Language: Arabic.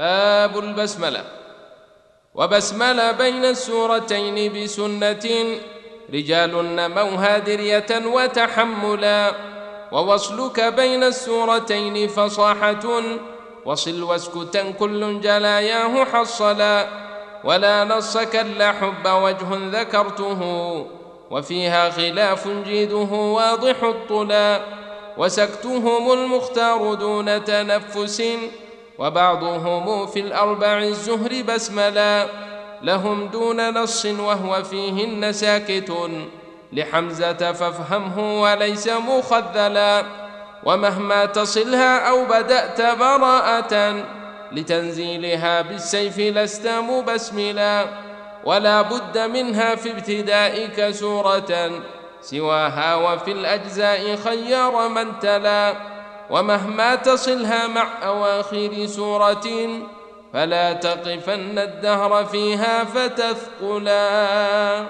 باب البسملة. وبسمل بين السورتين بسنة رجال نموها دريه وتحملا. ووصلك بين السورتين فصاحة. وصل واسكتا كل جلاياه حصلا. ولا نص كلا حب وجه ذكرته. وفيها خلاف جيده واضح الطلا. وسكتهم المختار دون تنفس. وبعضهم في الأربع الزهر بسملا لهم دون نص وهو فيهن ساكت لحمزة فافهمه وليس مخذلا ومهما تصلها أو بدأت براءة لتنزيلها بالسيف لست مبسملا ولا بد منها في ابتدائك سورة سواها وفي الأجزاء خير من تلا ومهما تصلها مع أواخر سورة فلا تقفن الدهر فيها فتثقلا.